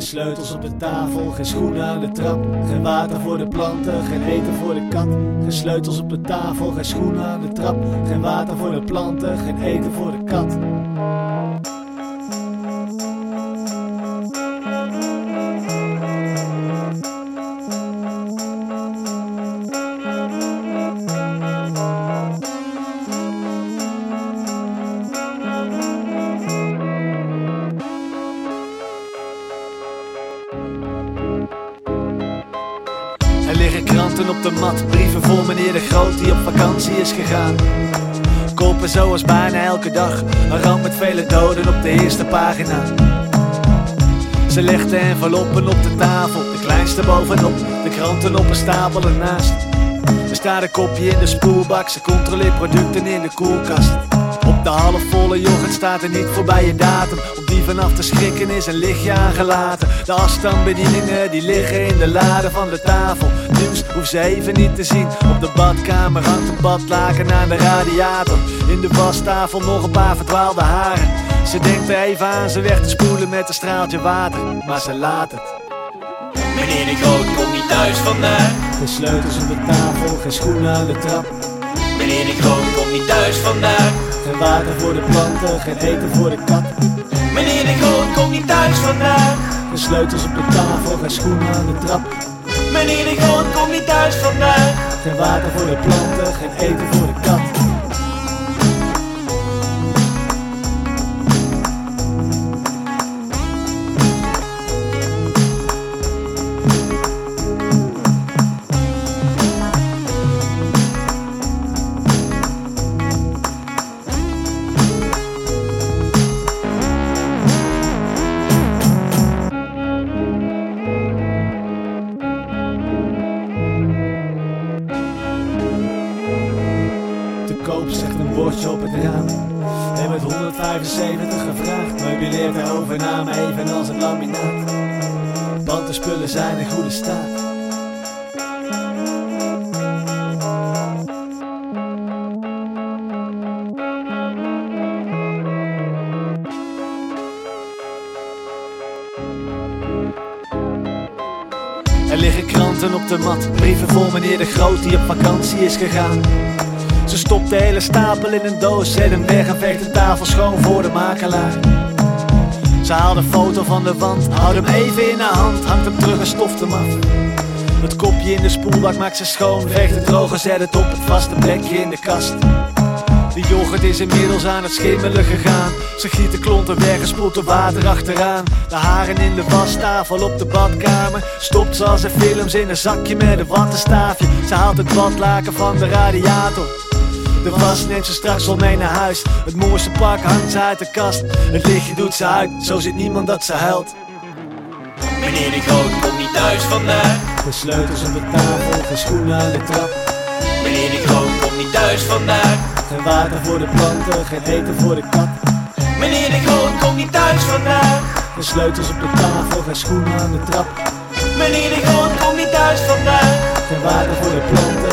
sleutels op de tafel, geen schoenen aan de trap. Geen water voor de planten, geen eten voor de kat. Geen sleutels op de tafel, geen schoenen aan de trap. Geen water voor de planten, geen eten voor de kat. Kranten op de mat, brieven voor meneer de Groot die op vakantie is gegaan. Kopen zoals bijna elke dag, een ramp met vele doden op de eerste pagina. Ze legt de enveloppen op de tafel, de kleinste bovenop, de kranten op een stapel ernaast. Er staat een kopje in de spoelbak, ze controleert producten in de koelkast. Op de halfvolle yoghurt staat er niet voorbij je datum. Op die vanaf te schrikken is een lichtje aangelaten. De afstandsbedieningen die liggen in de laden van de tafel. Nieuws hoeft ze even niet te zien. Op de badkamer hangt een badlaken aan de radiator. In de wastafel nog een paar verdwaalde haren. Ze denkt er even aan ze weg te spoelen met een straaltje water. Maar ze laat het. Meneer de Groot komt niet thuis vandaag. Geen sleutels op de tafel, geen schoenen aan de trap. Meneer de Groot komt niet thuis vandaag. Geen water voor de planten, geen eten voor de kat. Meneer de Groot komt niet thuis vandaag. Geen sleutels op de tafel, geen schoenen aan de trap. Meneer de Groot komt niet thuis vandaag. Geen water voor de planten, geen eten voor de kat. Koop zegt een bordje op het raam. En met 175 gevraagd, meubileert de overname evenals het laminaat. Want de spullen zijn in goede staat. Er liggen kranten op de mat, brieven voor meneer de Groot die op vakantie is gegaan. Ze stopt de hele stapel in een doos, zet hem weg en veegt de tafel schoon voor de makelaar. Ze haalt een foto van de wand, houdt hem even in haar hand, hangt hem terug en stoft hem af. Het kopje in de spoelbak maakt ze schoon, veegt het droog en zet het op het vaste plekje in de kast. De yoghurt is inmiddels aan het schimmelen gegaan. Ze giet de klonten weg en spoelt er water achteraan. De haren in de wastafel op de badkamer. Stopt ze als in films in een zakje met een wattenstaafje. Ze haalt het badlaken van de radiator. De was neemt ze straks wel mee naar huis. Het mooiste pak hangt ze uit de kast. Het lichtje doet ze uit, zo zit niemand dat ze huilt. Meneer de Groot komt niet thuis vandaag. De sleutels op de tafel, geen schoenen aan de trap. Meneer de Groot komt niet thuis vandaag. Geen water voor de planten, geen eten voor de kat. Meneer de Groot komt niet thuis vandaag. De sleutels op de tafel, geen schoenen aan de trap. Meneer de Groot komt niet thuis vandaag. Geen water voor de planten,